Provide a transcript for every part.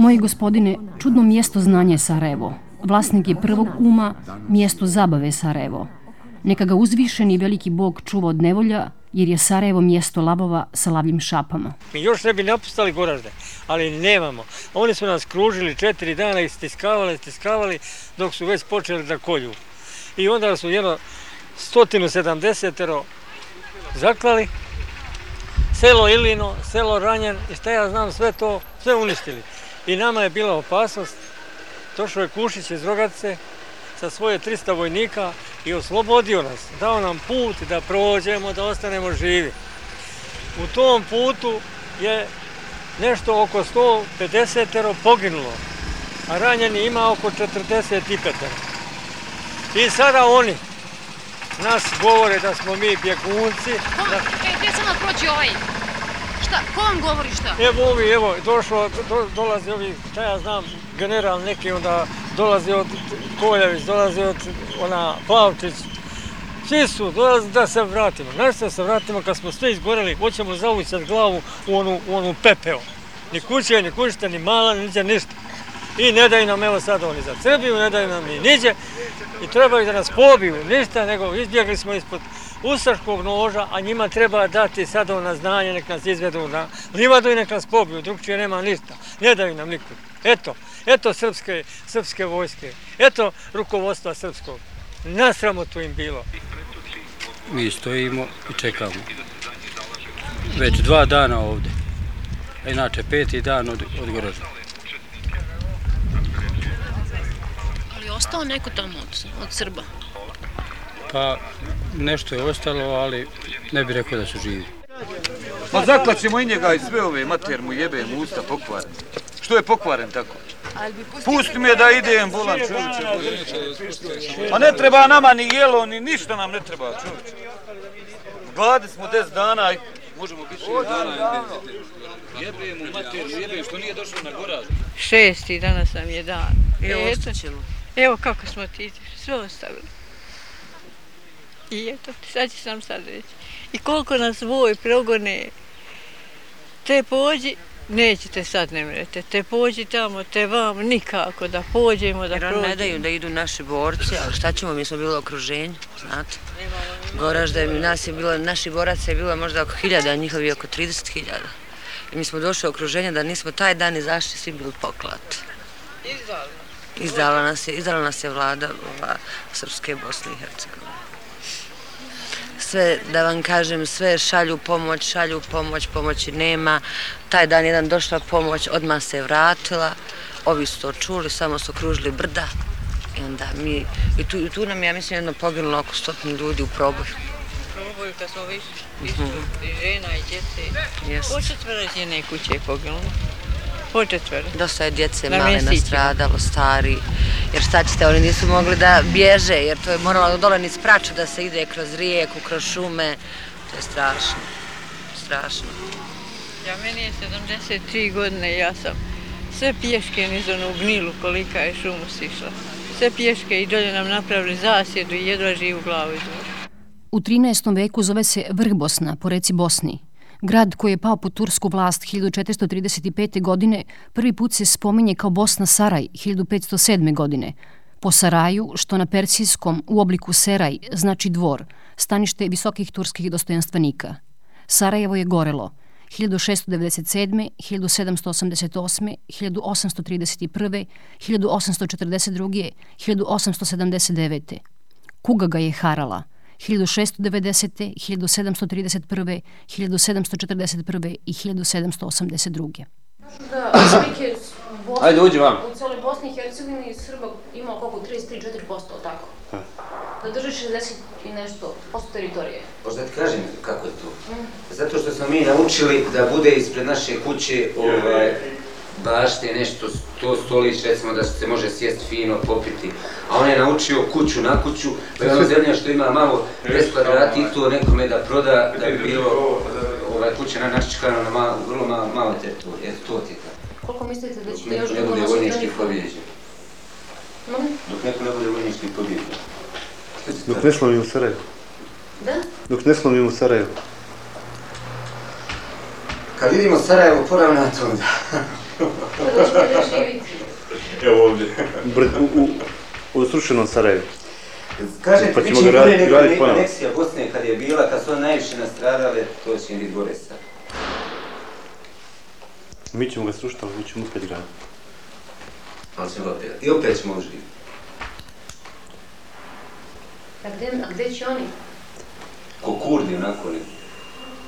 Moji gospodine, čudno mjesto znanje Sarajevo. Vlasnik je prvog uma, mjesto zabave Sarajevo. Neka ga uzvišeni veliki bog čuva od nevolja, jer je Sarajevo mjesto labova sa lavljim šapama. Mi još ne bi napustali Goražde, ali nemamo. Oni su nas kružili četiri dana i stiskavali, stiskavali, dok su već počeli da kolju. I onda su jedno 170 zaklali, selo Ilino, selo Ranjen i šta ja znam, sve to, sve uništili. I nama je bila opasnost, došao je Kušić iz Rogatice sa svoje 300 vojnika i oslobodio nas, dao nam put da prođemo, da ostanemo živi. U tom putu je nešto oko 150 poginulo, a ranjeni ima oko 45 I sada oni nas govore da smo mi bjegunci. Da... E, gdje sam proći ovaj? Šta? Ko vam govori šta? Evo ovi, evo, došlo, do, dolazi ovi, šta ja znam, general neki, onda dolazi od Koljević, dolazi od ona Plavčić. Svi su, dolazi da se vratimo. Znaš se se vratimo kad smo sve izgoreli, hoćemo zavućati glavu u onu, u onu pepeo. Ni kuće, ni kućite, ni mala, niđe ništa. I ne daju nam, evo sad oni za Srbiju, ne daju nam ni niđe. I trebaju da nas pobiju, ništa, nego izbjegli smo ispod ustaškog noža, a njima treba dati sad na znanje, nek nas izvedu na livadu i nek nas pobiju, drugčije nema ništa. Ne daju nam nikud. Eto, eto srpske, srpske vojske, eto rukovodstva srpskog. Nasramo to im bilo. Mi stojimo i čekamo. Već dva dana ovde. A inače, peti dan od, od. Ali ostao neko tamo od, od Srba? Pa, nešto je ostalo, ali ne bih rekao da su živi. Ma zaklaćemo i njega i sve ove mater mu jebe mu usta pokvaren. Što je pokvaren tako? Pusti me da idem, bolan čovječe. Ma ne treba nama ni jelo, ni ništa nam ne treba čovječe. Gladi smo des dana i možemo biti šest dana. Jebe mu mater, jebe što nije došlo na goraz. Šesti danas nam je dan. Evo, ostaćemo. Evo kako smo ti sve ostavili. I eto, sad ću sam sad reći. I koliko nas voj progone, te pođi, nećete sad ne mrete, te pođi tamo, te vam, nikako da pođemo, da prođemo. Jer ne daju da idu naši borci, ali šta ćemo, mi smo bili u okruženju, znate. Goraž da je, nas je bilo, naši boraca je bilo možda oko hiljada, a njihovi oko 30 hiljada. I mi smo došli u okruženje da nismo taj dan izašli, svi bili poklat. Izdala nas je, izdala nas je vlada ova, Srpske Bosne i Hercegovine sve, da vam kažem, sve šalju pomoć, šalju pomoć, pomoći nema. Taj dan jedan došla pomoć, odmah se vratila. Ovi su to čuli, samo su kružili brda. I onda mi, i tu, i tu nam, ja mislim, jedno poginulo oko stotni ljudi u proboju. Proboju kad smo višli, višli mm i žena i djece. Yes. Četvora žene kuće je poginulo? Po četvore. Dosta je djece male nastradalo, stari. Jer šta ćete, oni nisu mogli da bježe, jer to je moralo dole niz praču da se ide kroz rijeku, kroz šume. To je strašno. Strašno. Ja meni je 73 godine, ja sam sve pješke niz onu gnilu kolika je šumu sišla. Sve pješke i dolje nam napravili zasjedu i jedva živu glavu izvore. U 13. veku zove se Vrh Bosna, po reci Bosni, Grad koji je pao pod tursku vlast 1435. godine prvi put se spominje kao Bosna Saraj 1507. godine. Po Saraju, što na persijskom u obliku Seraj znači dvor, stanište visokih turskih dostojanstvenika. Sarajevo je gorelo 1697., 1788., 1831., 1842., 1879. Kuga ga je harala – 1690. 1731. 1741. i 1782. Da, Ajde, uđi vam. U cijeloj Bosni i Hercegovini Srba ima oko 33-4%, tako? Da drži 60 i nešto posto teritorije. Možda ti kažem kako je to. Mm. Zato što smo mi naučili da bude ispred naše kuće ovaj, bašte nešto, to stolić, recimo da se može sjesti fino, popiti. A on je naučio kuću na kuću, pa je ono zemlja što ima malo 10 kvadrati i to nekome da proda, da bi bilo ovaj, kuća na naščekano na malo, vrlo malo, malo teritorije. Eto, to ti je tako. Koliko mislite da ćete još dugo nositi? Ne bude vojnički pobjeđen. Dok neko ne bude vojnički pobjeđen. Dok ne slomim u Sarajevo. Da? Dok ne slomim u Sarajevo. Kad vidimo Sarajevo, poravno na to onda. Evo ovdje. U, u, u srušenom Sarajevu. Kažete, Pa ćemo ga raditi- nego raditi ne- ponovo. aneksija Bosne kad je bila, kad su najviše nastradale, to će biti gore sad. Mi ćemo ga srušiti, ali mi ćemo uspjeti graditi. Ali ćemo ga opet, i opet ćemo uživiti. A gde, a gde će oni? Ko kurdi onako ne.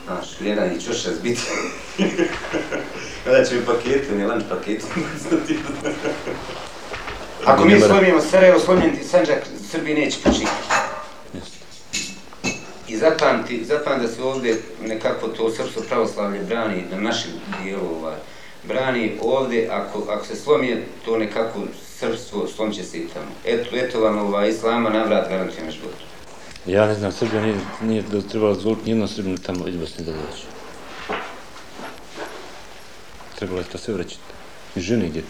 Znaš, jedan i čoša zbiti. Kada će mi paketu, ne lanč paketu. Ako mi slomimo Sarajevo, slomljen ti Sanđak, Srbiji neće počiniti. I zapamti, zapamti da se ovdje nekako to srpsko pravoslavlje brani na našem dijelu, ovaj, brani ovdje, ako, ako se slomi to nekako srpstvo, slomit će se i tamo. Eto, eto vam ovaj, islama navrat garantujem život. Ja ne znam, Srbija nije, nije da trebala dozvoliti nijednom Srbinu tamo iz Bosne da dođe. Trebalo je to sve vraćati. I žene i djecu.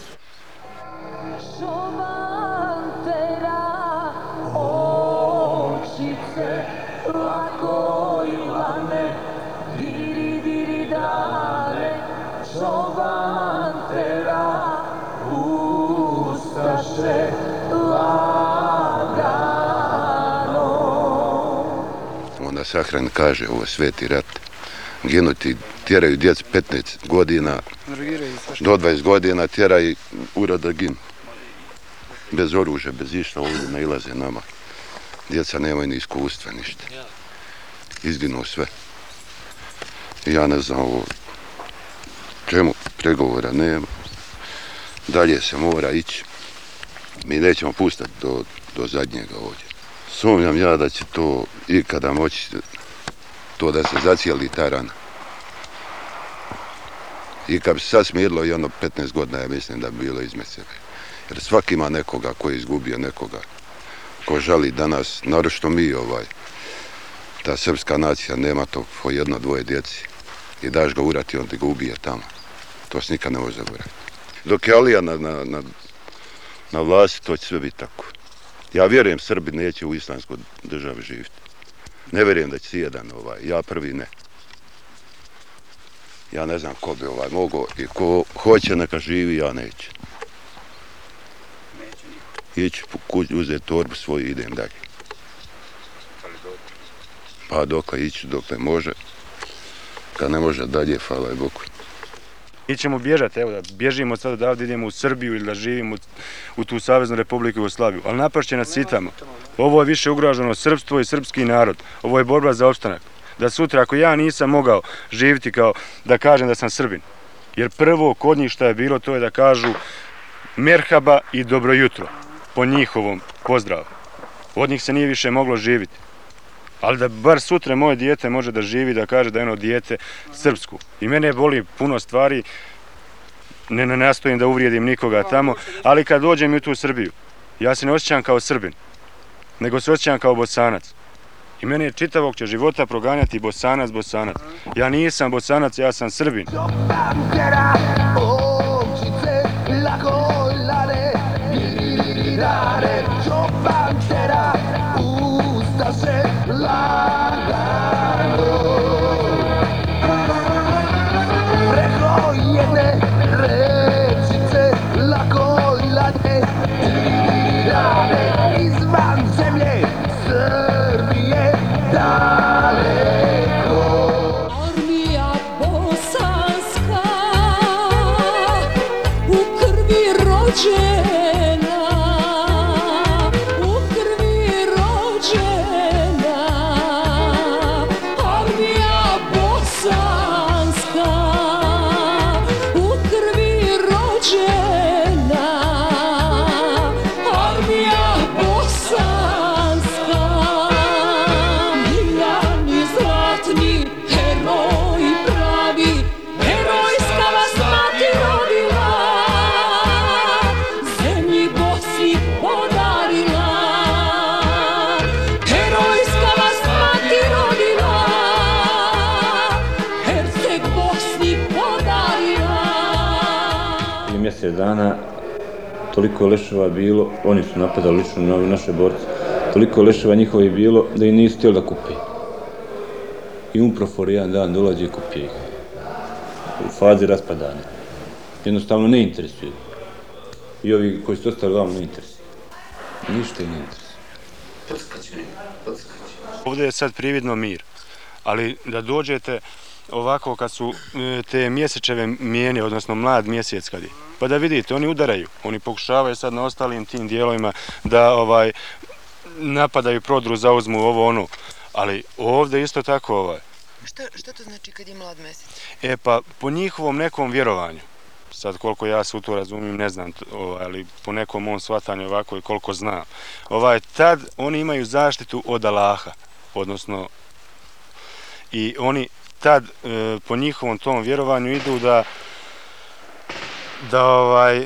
Onda Sahran kaže, ovo sveti rat. Ginuti, tjeraju djec 15 godina, do 20 godina tjeraju ura da ginu. Bez oružja, bez išta, ovdje nailaze nama. Djeca nemaju ni iskustva, ništa. Izginu sve. I ja ne znam ovo, čemu pregovora nema. Dalje se mora ići. Mi nećemo pustati do, do zadnjega ovdje. Sumnjam ja da će to ikada moći to da se zacijeli ta rana. I kad bi se sad smirilo i ono 15 godina, ja mislim da bi bilo izme sebe. Jer svaki ima nekoga ko je izgubio nekoga, ko žali danas, naročito mi ovaj, ta srpska nacija nema to po jedno, dvoje djeci. I daš ga urati, on ti ga ubije tamo. To se nikad ne može zaboraviti. Dok je Alija na, na, na, na vlasti, to će sve biti tako. Ja vjerujem Srbi neće u islamskoj državi živjeti. Ne vjerujem da će si jedan ovaj, ja prvi ne. Ja ne znam ko bi ovaj mogao i ko hoće neka živi, ja neću. Ići po kući, uzeti torbu svoju i idem dalje. Pa dokle ići, dokle može. Kad ne može dalje, hvala je Bogu. Mi ćemo bježati, evo da bježimo sad odavde, idemo u Srbiju ili da živimo u, tu Saveznu Republiku Jugoslaviju, ali napašće nas i tamo. Ovo je više ugroženo srpstvo i srpski narod. Ovo je borba za opstanak. Da sutra, ako ja nisam mogao živjeti kao da kažem da sam Srbin, jer prvo kod njih šta je bilo, to je da kažu merhaba i dobro jutro, po njihovom pozdravu. Od njih se nije više moglo živjeti. Ali da bar sutra moje dijete može da živi, da kaže da je ono dijete srpsku. I mene boli puno stvari, ne, ne nastojim da uvrijedim nikoga tamo, ali kad dođem u tu Srbiju, ja se ne osjećam kao Srbin, nego se osjećam kao bosanac. I mene je čitavog će života proganjati bosanac, bosanac. Ja nisam bosanac, ja sam Srbin. Mjesec dana toliko leševa bilo, oni su napadali lično na naše borce, toliko leševa njihovi bilo da ih nisu htjeli da kupe. I Umprofor jedan dan dolazi i kupije ih. U fazi raspadanja. jednostavno ne interesuju. I ovi koji su ostali vam ne interesuju. Ništa ih ne interesuje. Podskaću. Ovdje je sad prividno mir, ali da dođete ovako kad su e, te mjesečeve mijene, odnosno mlad mjesec kad je, pa da vidite, oni udaraju, oni pokušavaju sad na ostalim tim dijelovima da ovaj napadaju prodru, zauzmu ovo ono, ali ovdje isto tako ovaj. Šta, šta to znači kad je mlad mesec? E pa po njihovom nekom vjerovanju, sad koliko ja se u to razumijem, ne znam, ovaj, ali po nekom mom shvatanju ovako i koliko znam, ovaj, tad oni imaju zaštitu od Allaha, odnosno i oni tad e, po njihovom tom vjerovanju idu da da ovaj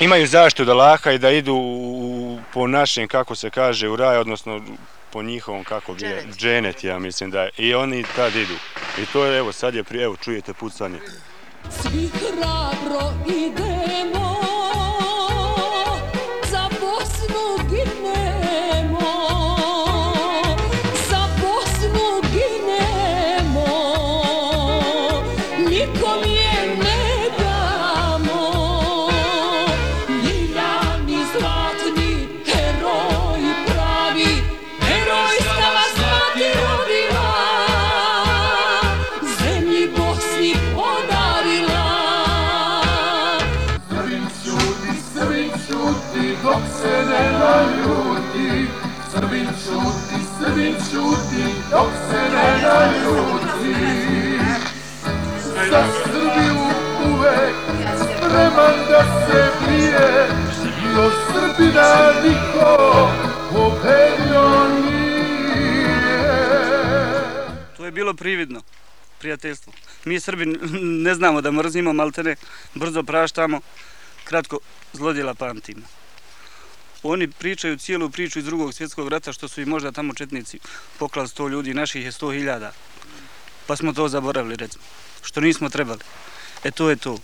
imaju zaštitu od Allaha i da idu u, po našem kako se kaže u raj odnosno po njihovom kako bi je, dženet. ja mislim da je. i oni tad idu. I to je evo sad je prije evo čujete pucanje. Svi hrabro idemo dok se ne naljuti. Za Srbiju uvek spreman da se bije, i od Srbina niko pobedio nije. To je bilo prividno, prijateljstvo. Mi Srbi ne znamo da mrzimo, maltene brzo praštamo, kratko zlodjela pamtimo. Oni pričaju cijelu priču iz drugog svjetskog rata što su i možda tamo četnici poklali sto ljudi, naših je sto hiljada. Pa smo to zaboravili recimo, što nismo trebali. E to je to.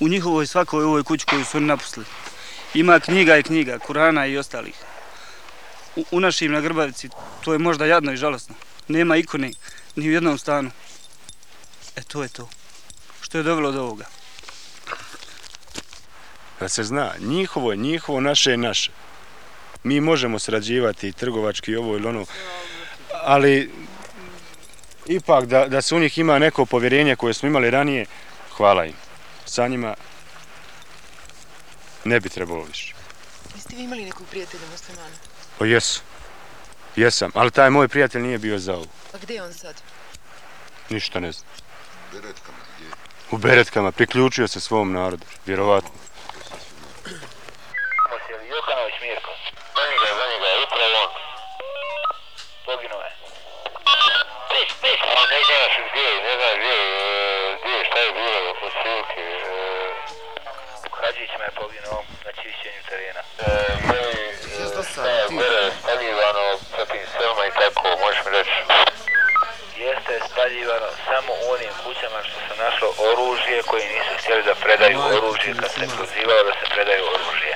U njihovoj svakoj ovoj kući koju su oni napustili ima knjiga i knjiga, Kurana i ostalih. U, u našim na Grbavici to je možda jadno i žalosno. Nema ikone ni u jednom stanu. E to je to. Što je dovelo do ovoga da se zna, njihovo je njihovo, naše je naše. Mi možemo srađivati i trgovački i ovo ili ono, ali ipak da, da se u njih ima neko povjerenje koje smo imali ranije, hvala im. Sa njima ne bi trebalo više. Jeste vi imali nekog prijatelja muslimana? Pa jesu. Jesam, ali taj moj prijatelj nije bio za ovo. A gdje je on sad? Ništa ne znam. U Beretkama, priključio se svom narodu, vjerovatno. Znaš gdje, e, gdje, šta je bilo od silke. Hadžić me je poginuo na čišćenju terena. E, meni, šta je gore spaljivano sa tim selma i tako, možeš mi reći? Jeste spaljivano samo u onim kućama što se našlo oružje koji nisu htjeli da predaju oružje kad se prozivalo da se predaju oružje.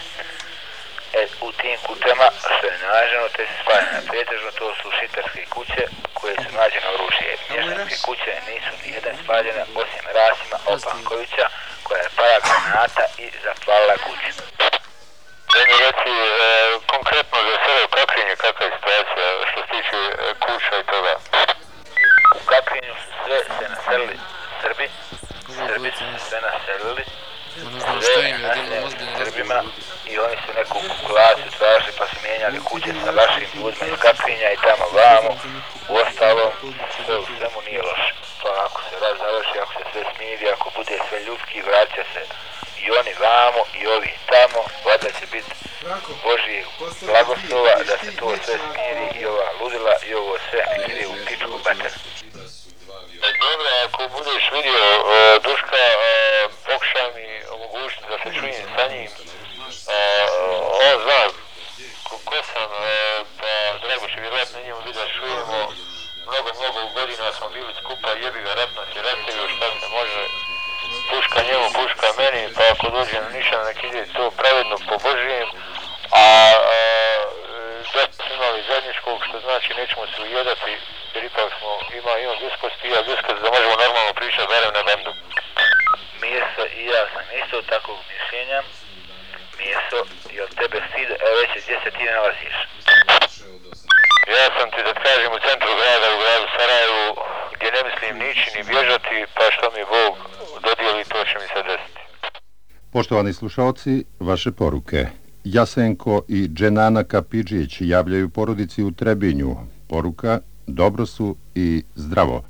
U tim kućama što je nađeno, te se spaljene. Pretežno to su šitarske kuće koje su nađene oružje. Mještanske kuće nisu ni jedan spaljene osim Rasima Opankovića koja je pala granata i zapalila kuću. Meni reci e, konkretno za sebe u Kakrinju kakva je situacija što se tiče e, kuća i toga? U Kakrinju su sve se naselili Srbi, Srbi su se sve naselili, sve naseljeni Srbima i oni su neku kukulaciju tražili pa su mijenjali kuće sa vašim ljudima iz Kakrinja i tamo vamo. U ostalom, sve u svemu nije loše. Pa ako se raz završi, ako se sve smiri, ako bude sve ljudski, vraća se i oni vamo i ovi tamo, vada će biti Božije blagoslova da se to sve smiri i ova ludila i ovo sve ide u pičku bateru. Dobro, ako budeš vidio uh, Duška, uh, pokušaj mi omogućiti da se čujem sa njim. Uh, on zna ko, ko sam, uh, pa drago će vjerojatno njemu biti da čujemo. Mnogo, mnogo godina smo bili skupa, jebi ga nas je rastavio, šta se može. Puška njemu, puška meni, pa ako dođe na nišan, nek ide to pravedno po Božijem. A, a da smo imali zajedničkog, što znači nećemo se ujedati, jer ipak smo, ima, ima bliskosti, ja bliskost da možemo normalno pričati barem na bendu. Meso i ja sam isto takvog mišljenja. Meso i od tebe stid, evo već gdje se ti nalaziš. Ja sam ti da tražim u centru grada, u gradu Sarajevu, gdje ne mislim nići ni bježati, pa što mi Bog dodijeli, to će mi se desiti. Poštovani slušalci, vaše poruke. Jasenko i Dženana Kapidžić javljaju porodici u Trebinju. Poruka, dobro su i zdravo.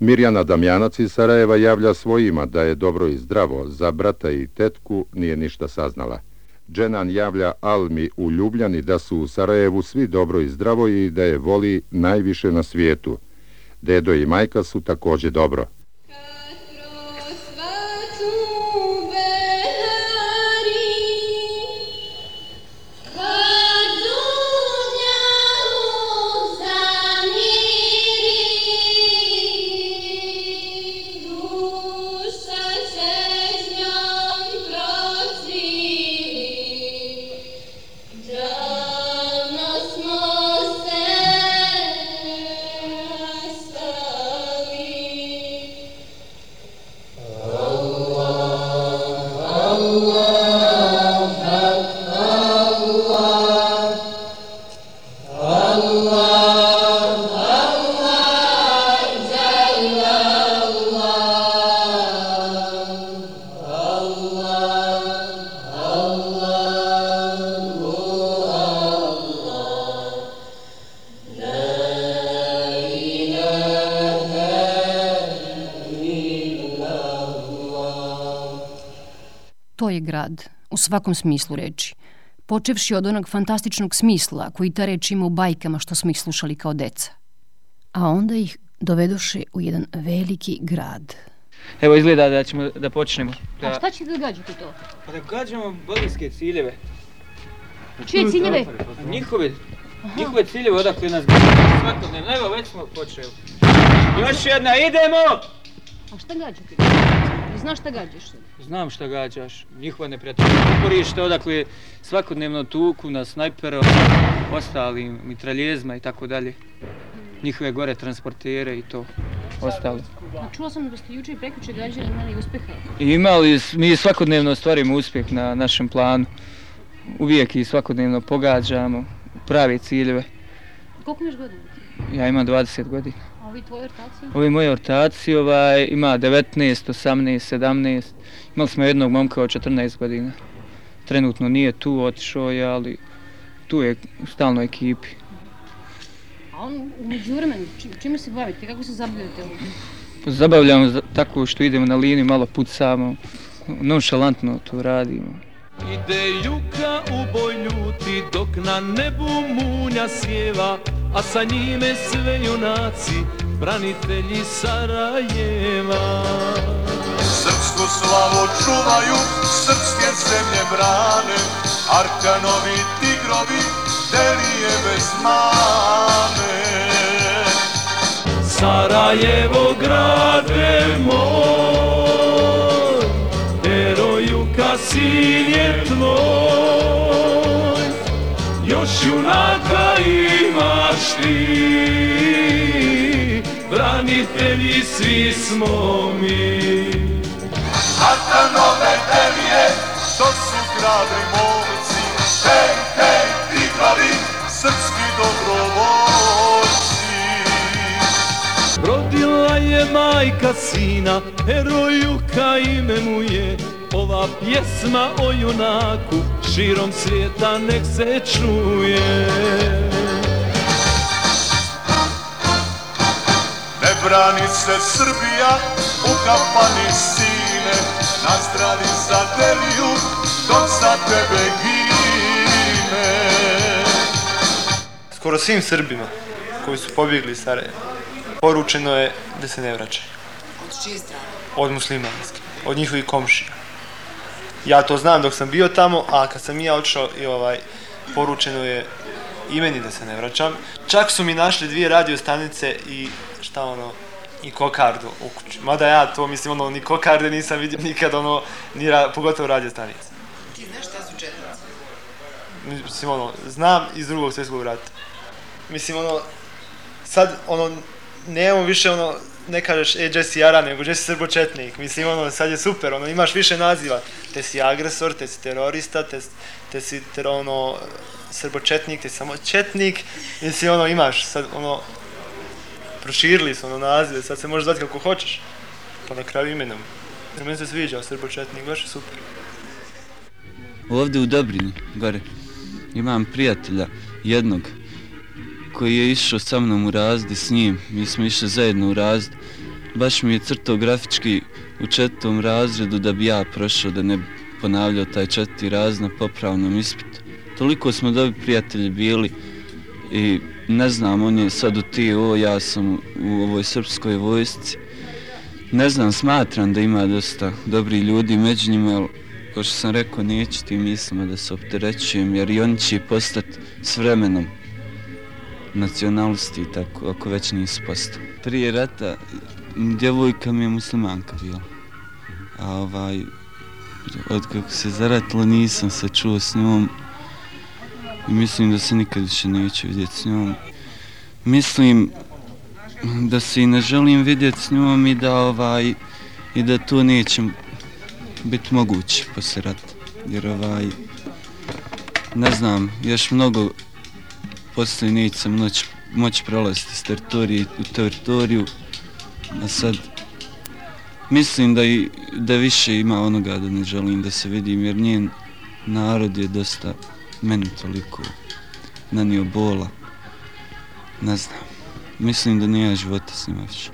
Mirjana Damjanac iz Sarajeva javlja svojima da je dobro i zdravo, za brata i tetku nije ništa saznala. Dženan javlja Almi u Ljubljani da su u Sarajevu svi dobro i zdravo i da je voli najviše na svijetu. Dedo i majka su također dobro. Svakom smislu reči. Počevši od onog fantastičnog smisla koji ta reč ima u bajkama što smo ih slušali kao deca. A onda ih dovedoše u jedan veliki grad. Evo izgleda da ćemo da počnemo. A šta će da gađate to? Pa da gađamo bolivske ciljeve. Čije ciljeve? Njihove, njihove ciljeve odakle nas gađaju svakodnevno. Evo već smo počeli. Još jedna, idemo! A šta gađate? Znaš šta gađaš sad? Znam šta gađaš, njihova neprijatelja uporište odakle svakodnevno tuku na snajpera, ostalim mitraljezma i tako dalje. Njihove gore transportere i to ostalo. A čula sam da ste juče i prekjuče gađali imali uspeha. Imali, mi svakodnevno stvarimo uspjeh na našem planu. Uvijek i svakodnevno pogađamo prave ciljeve. Koliko imaš godina? Ja imam 20 godina. Ovi tvoji ortaci? Ovi moji ortaci ovaj, ima 19, 18, 17. Imali smo jednog momka od 14 godina. Trenutno nije tu, otišao je, ali tu je u stalnoj ekipi. A on u međuvremenu, či- čime se bavite? Kako se zabavljate ovdje? Zabavljamo za- tako što idemo na liniju, malo pucamo, nonšalantno to radimo. Ide juka u boj ljuti dok na nebu munja sjeva A sa njime sve junaci, branitelji Sarajeva Srpsku slavu čuvaju, srpske zemlje brane, Arkanovi tigrovi, delije bez mane. Sarajevo grade moj, heroju sin je tvoj, još junaka imaš ti, branitelji svi smo mi. Arkanove delije, to su hrabri momci, hej, hej, tigrovi, srpski dobrovoljci. Rodila je majka sina, herojuka ime mu je Ova pjesma o junaku širom svijeta nek se čuje Ne brani se Srbija u kafani sine, na strani za deliju, dok za tebe gine. skoro svim Srbima koji su pobjegli iz Sarajeva poručeno je da se ne vraćaju. Od čije strane? Od muslimanske, od njihovih komšija. Ja to znam dok sam bio tamo, a kad sam ja otišao i ovaj, poručeno je i meni da se ne vraćam. Čak su mi našli dvije radio stanice i šta ono, i kokardu u kući. Mada ja to mislim ono, ni kokarde nisam vidio nikad ono, ni ra, pogotovo radio stanice. Ti znaš šta su četnici? Mislim ono, znam iz drugog svjetskog rata. Mislim ono, sad ono, nemamo više ono, ne kažeš e, Jesse Jara, nego Jesse Srbočetnik. Mislim, ono, sad je super, ono, imaš više naziva. Te si agresor, te si terorista, te, te si ter, ono, Srbočetnik, te si samo Četnik. Mislim, ono, imaš, sad, ono, proširili su ono nazive, sad se možeš zvati kako hoćeš. Pa na kraju imenom. Jer meni se sviđa Srbočetnik, baš je super. Ovdje u Dobrini, gore, imam prijatelja jednog koji je išao sa mnom u razdi s njim. Mi smo išli zajedno u razdi. Baš mi je crtao grafički u četvrtom razredu da bi ja prošao, da ne bi ponavljao taj četvrti raz na popravnom ispitu. Toliko smo dobri prijatelji bili i ne znam, on je sad u TO, ja sam u ovoj srpskoj vojsci. Ne znam, smatram da ima dosta dobri ljudi među njima, ali kao što sam rekao, neću tim mislima da se opterećujem, jer i oni će postati s vremenom nacionalisti, tako, ako već nisu postali. Prije rata, djevojka mi je muslimanka bila. A ovaj, od kako se zaratila nisam se čuo s njom. I mislim da se nikad više neće vidjeti s njom. Mislim da se i ne želim vidjeti s njom i da ovaj i da to neće biti moguće poslije rata. Jer ovaj ne znam, još mnogo poslije neće se moći, moći prolaziti s teritorije u teritoriju. A sad mislim da, i, da više ima onoga da ne želim da se vidim jer njen narod je dosta meni toliko nanio bola. Ne znam. Mislim da nije života s njima više.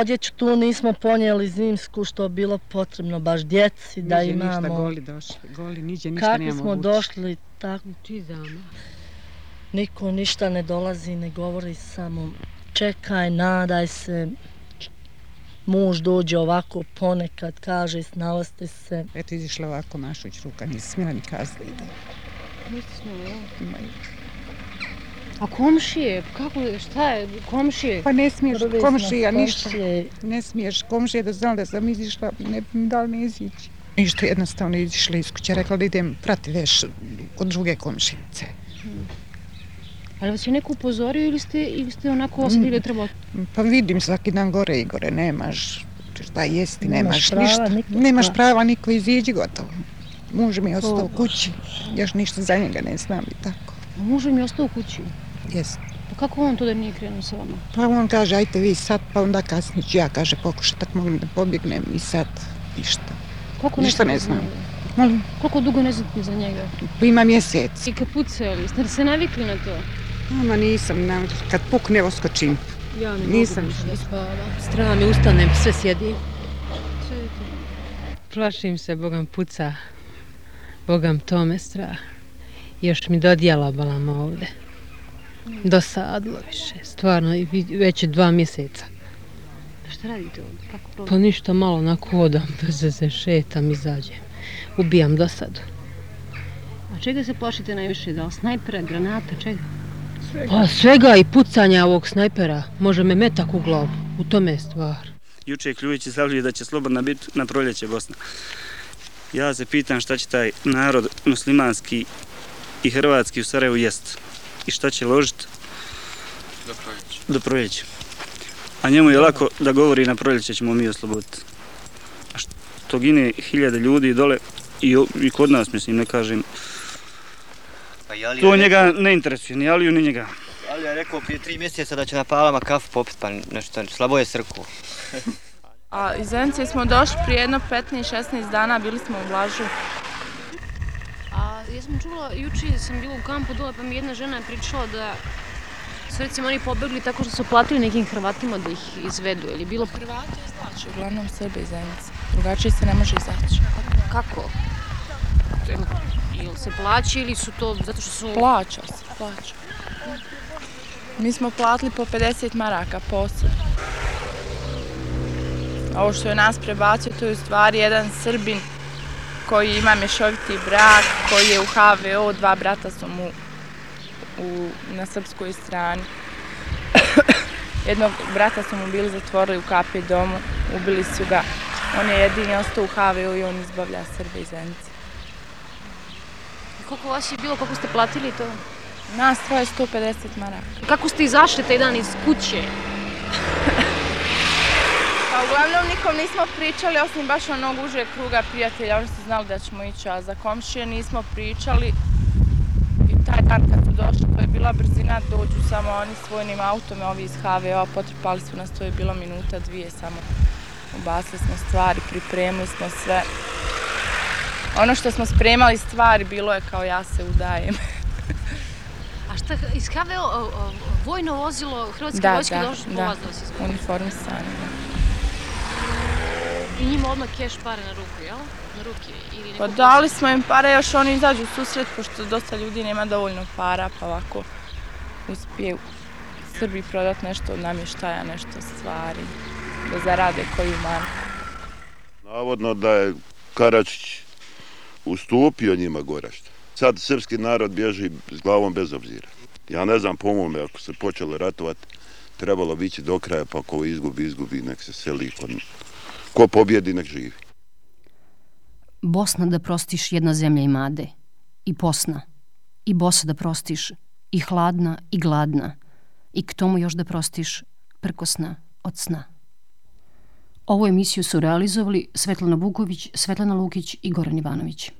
Odjeću tu nismo ponijeli zimsku što je bilo potrebno baš djeci da niđe imamo. ništa goli došli, goli niđe ništa Kako nemamo smo došli tako. Niko ništa ne dolazi, ne govori samo čekaj, nadaj se. Muž dođe ovako ponekad, kaže snalaste se. Eto izišla ovako Mašović ruka, nisi smjela ni kazati da ide. Nisi smjela, Imaju. A komšije, kako, šta je, komšije? Pa ne smiješ Prvi komšija ništa. komšije. Ne smiješ komšije da znam da sam izišla, ne bi mi dali ne izići. Ništa jednostavno izišla iz kuće, rekla da idem prati veš kod druge komšinice. Ali vas je neko upozorio ili ste, ili ste onako osjetili da treba... Pa vidim svaki dan gore i gore, nemaš šta jesti, Nemaš nemaš, prava ništa. Nemaš prava, niko iziđi gotovo. Muž mi je ostao O, u kući, još ništa za njega ne znam i tako. Muž mi je ostao u kući. Jest. Pa kako on to da nije krenuo sa vama? Pa on kaže, ajte vi sad, pa onda kasnije ću ja, kaže, pokušat tak mogu da pobjegnem i sad ništa. Koliko Ništa ne znam. Molim, Koliko dugo ne znate za njega? pa ima mjesec. I kad pucali, ste se navikli na to? Ama nisam, na, kad pukne oskočim. Ja ne Nisam. mogu više da spavam. Strah mi ustanem, sve sjedim. Plašim se, Bogam puca. Bogam tome strah. Još mi dodijala balam ovde. Dosadlo više, stvarno, već je dva mjeseca. Šta radite ovdje? Kako Pa ništa malo na kodam, bez veze šetam, izađem. Ubijam dosadu. A čega se plašite najviše? Da snajpera, granata, čega? Pa svega i pucanja ovog snajpera. Može me metak u glavu. U tome je stvar. Juče je Kljujić izjavljuje da će slobodna biti na proljeće Bosna. Ja se pitam šta će taj narod muslimanski i hrvatski u Sarajevu jest i šta će ložiti Do proljeća. do proljeća. A njemu je lako da govori na proljeće ćemo mi osloboditi. A što gine hiljade ljudi dole i, i kod nas, mislim, ne kažem. Pa Alija To je njega rekao- ne interesuje, ni Aliju, ni njega. Ali je rekao prije tri mjeseca da će na palama kafu popit, pa nešto, slabo je srku. A iz Zenice smo došli prije jedno 15-16 dana, bili smo u Blažu. Ja sam čula, juče sam bila u kampu dole, pa mi jedna žena je pričala da su recimo oni pobegli tako što su platili nekim Hrvatima da ih izvedu, ili bilo... Hrvati znači, uglavnom Srbe iz Zenice. Drugačije se ne može izaći. Kako? Jel se plaća ili su to zato što su... Plaća se, plaća. Mi smo platili po 50 maraka po osobi. Ovo što je nas prebacio, to je u stvari jedan Srbin koji ima mješoviti brak, koji je u HVO, dva brata su mu u, na srpskoj strani. Jednog brata su mu bili zatvorili u KP domu, ubili su ga. On je jedini ostao u HVO i on izbavlja Srbe iz Zenice. Koliko vas je bilo, koliko ste platili to? Nas troje 150 maraka. Kako ste izašli taj dan iz kuće? Uglavnom nikom nismo pričali, osim baš onog užeg kruga prijatelja, oni su znali da ćemo ići, a za komšije nismo pričali. I taj dan kad su došli, to je bila brzina, dođu samo oni s vojnim autom, ovi iz HVO, potrpali su nas, to je bilo minuta, dvije samo. Ubasili smo stvari, pripremili smo sve. Ono što smo spremali stvari, bilo je kao ja se udajem. A šta, iz HVO, vojno vozilo Hrvatske da, vojske da, došlo po da, vas da uniformisani. da. I njima odmah keš pare na ruku, jel? Na ruke ili Pa neko dali smo im pare, još oni izađu u susret, pošto dosta ljudi nema dovoljno para, pa ovako uspije Srbi prodat nešto od namještaja, nešto stvari, da zarade koju manu. Navodno da je Karačić ustupio njima Gorašta. Sad srpski narod bježi s glavom bez obzira. Ja ne znam po mome, ako se počelo ratovati, trebalo bići do kraja, pa ko izgubi, izgubi, nek se seli. Ko, ko pobjedi, nek živi. Bosna da prostiš jedna zemlja i made. i posna, i bosa da prostiš, i hladna, i gladna, i k tomu još da prostiš prkosna od sna. Ovu emisiju su realizovali Svetlana Vuković, Svetlana Lukić i Goran Ivanović.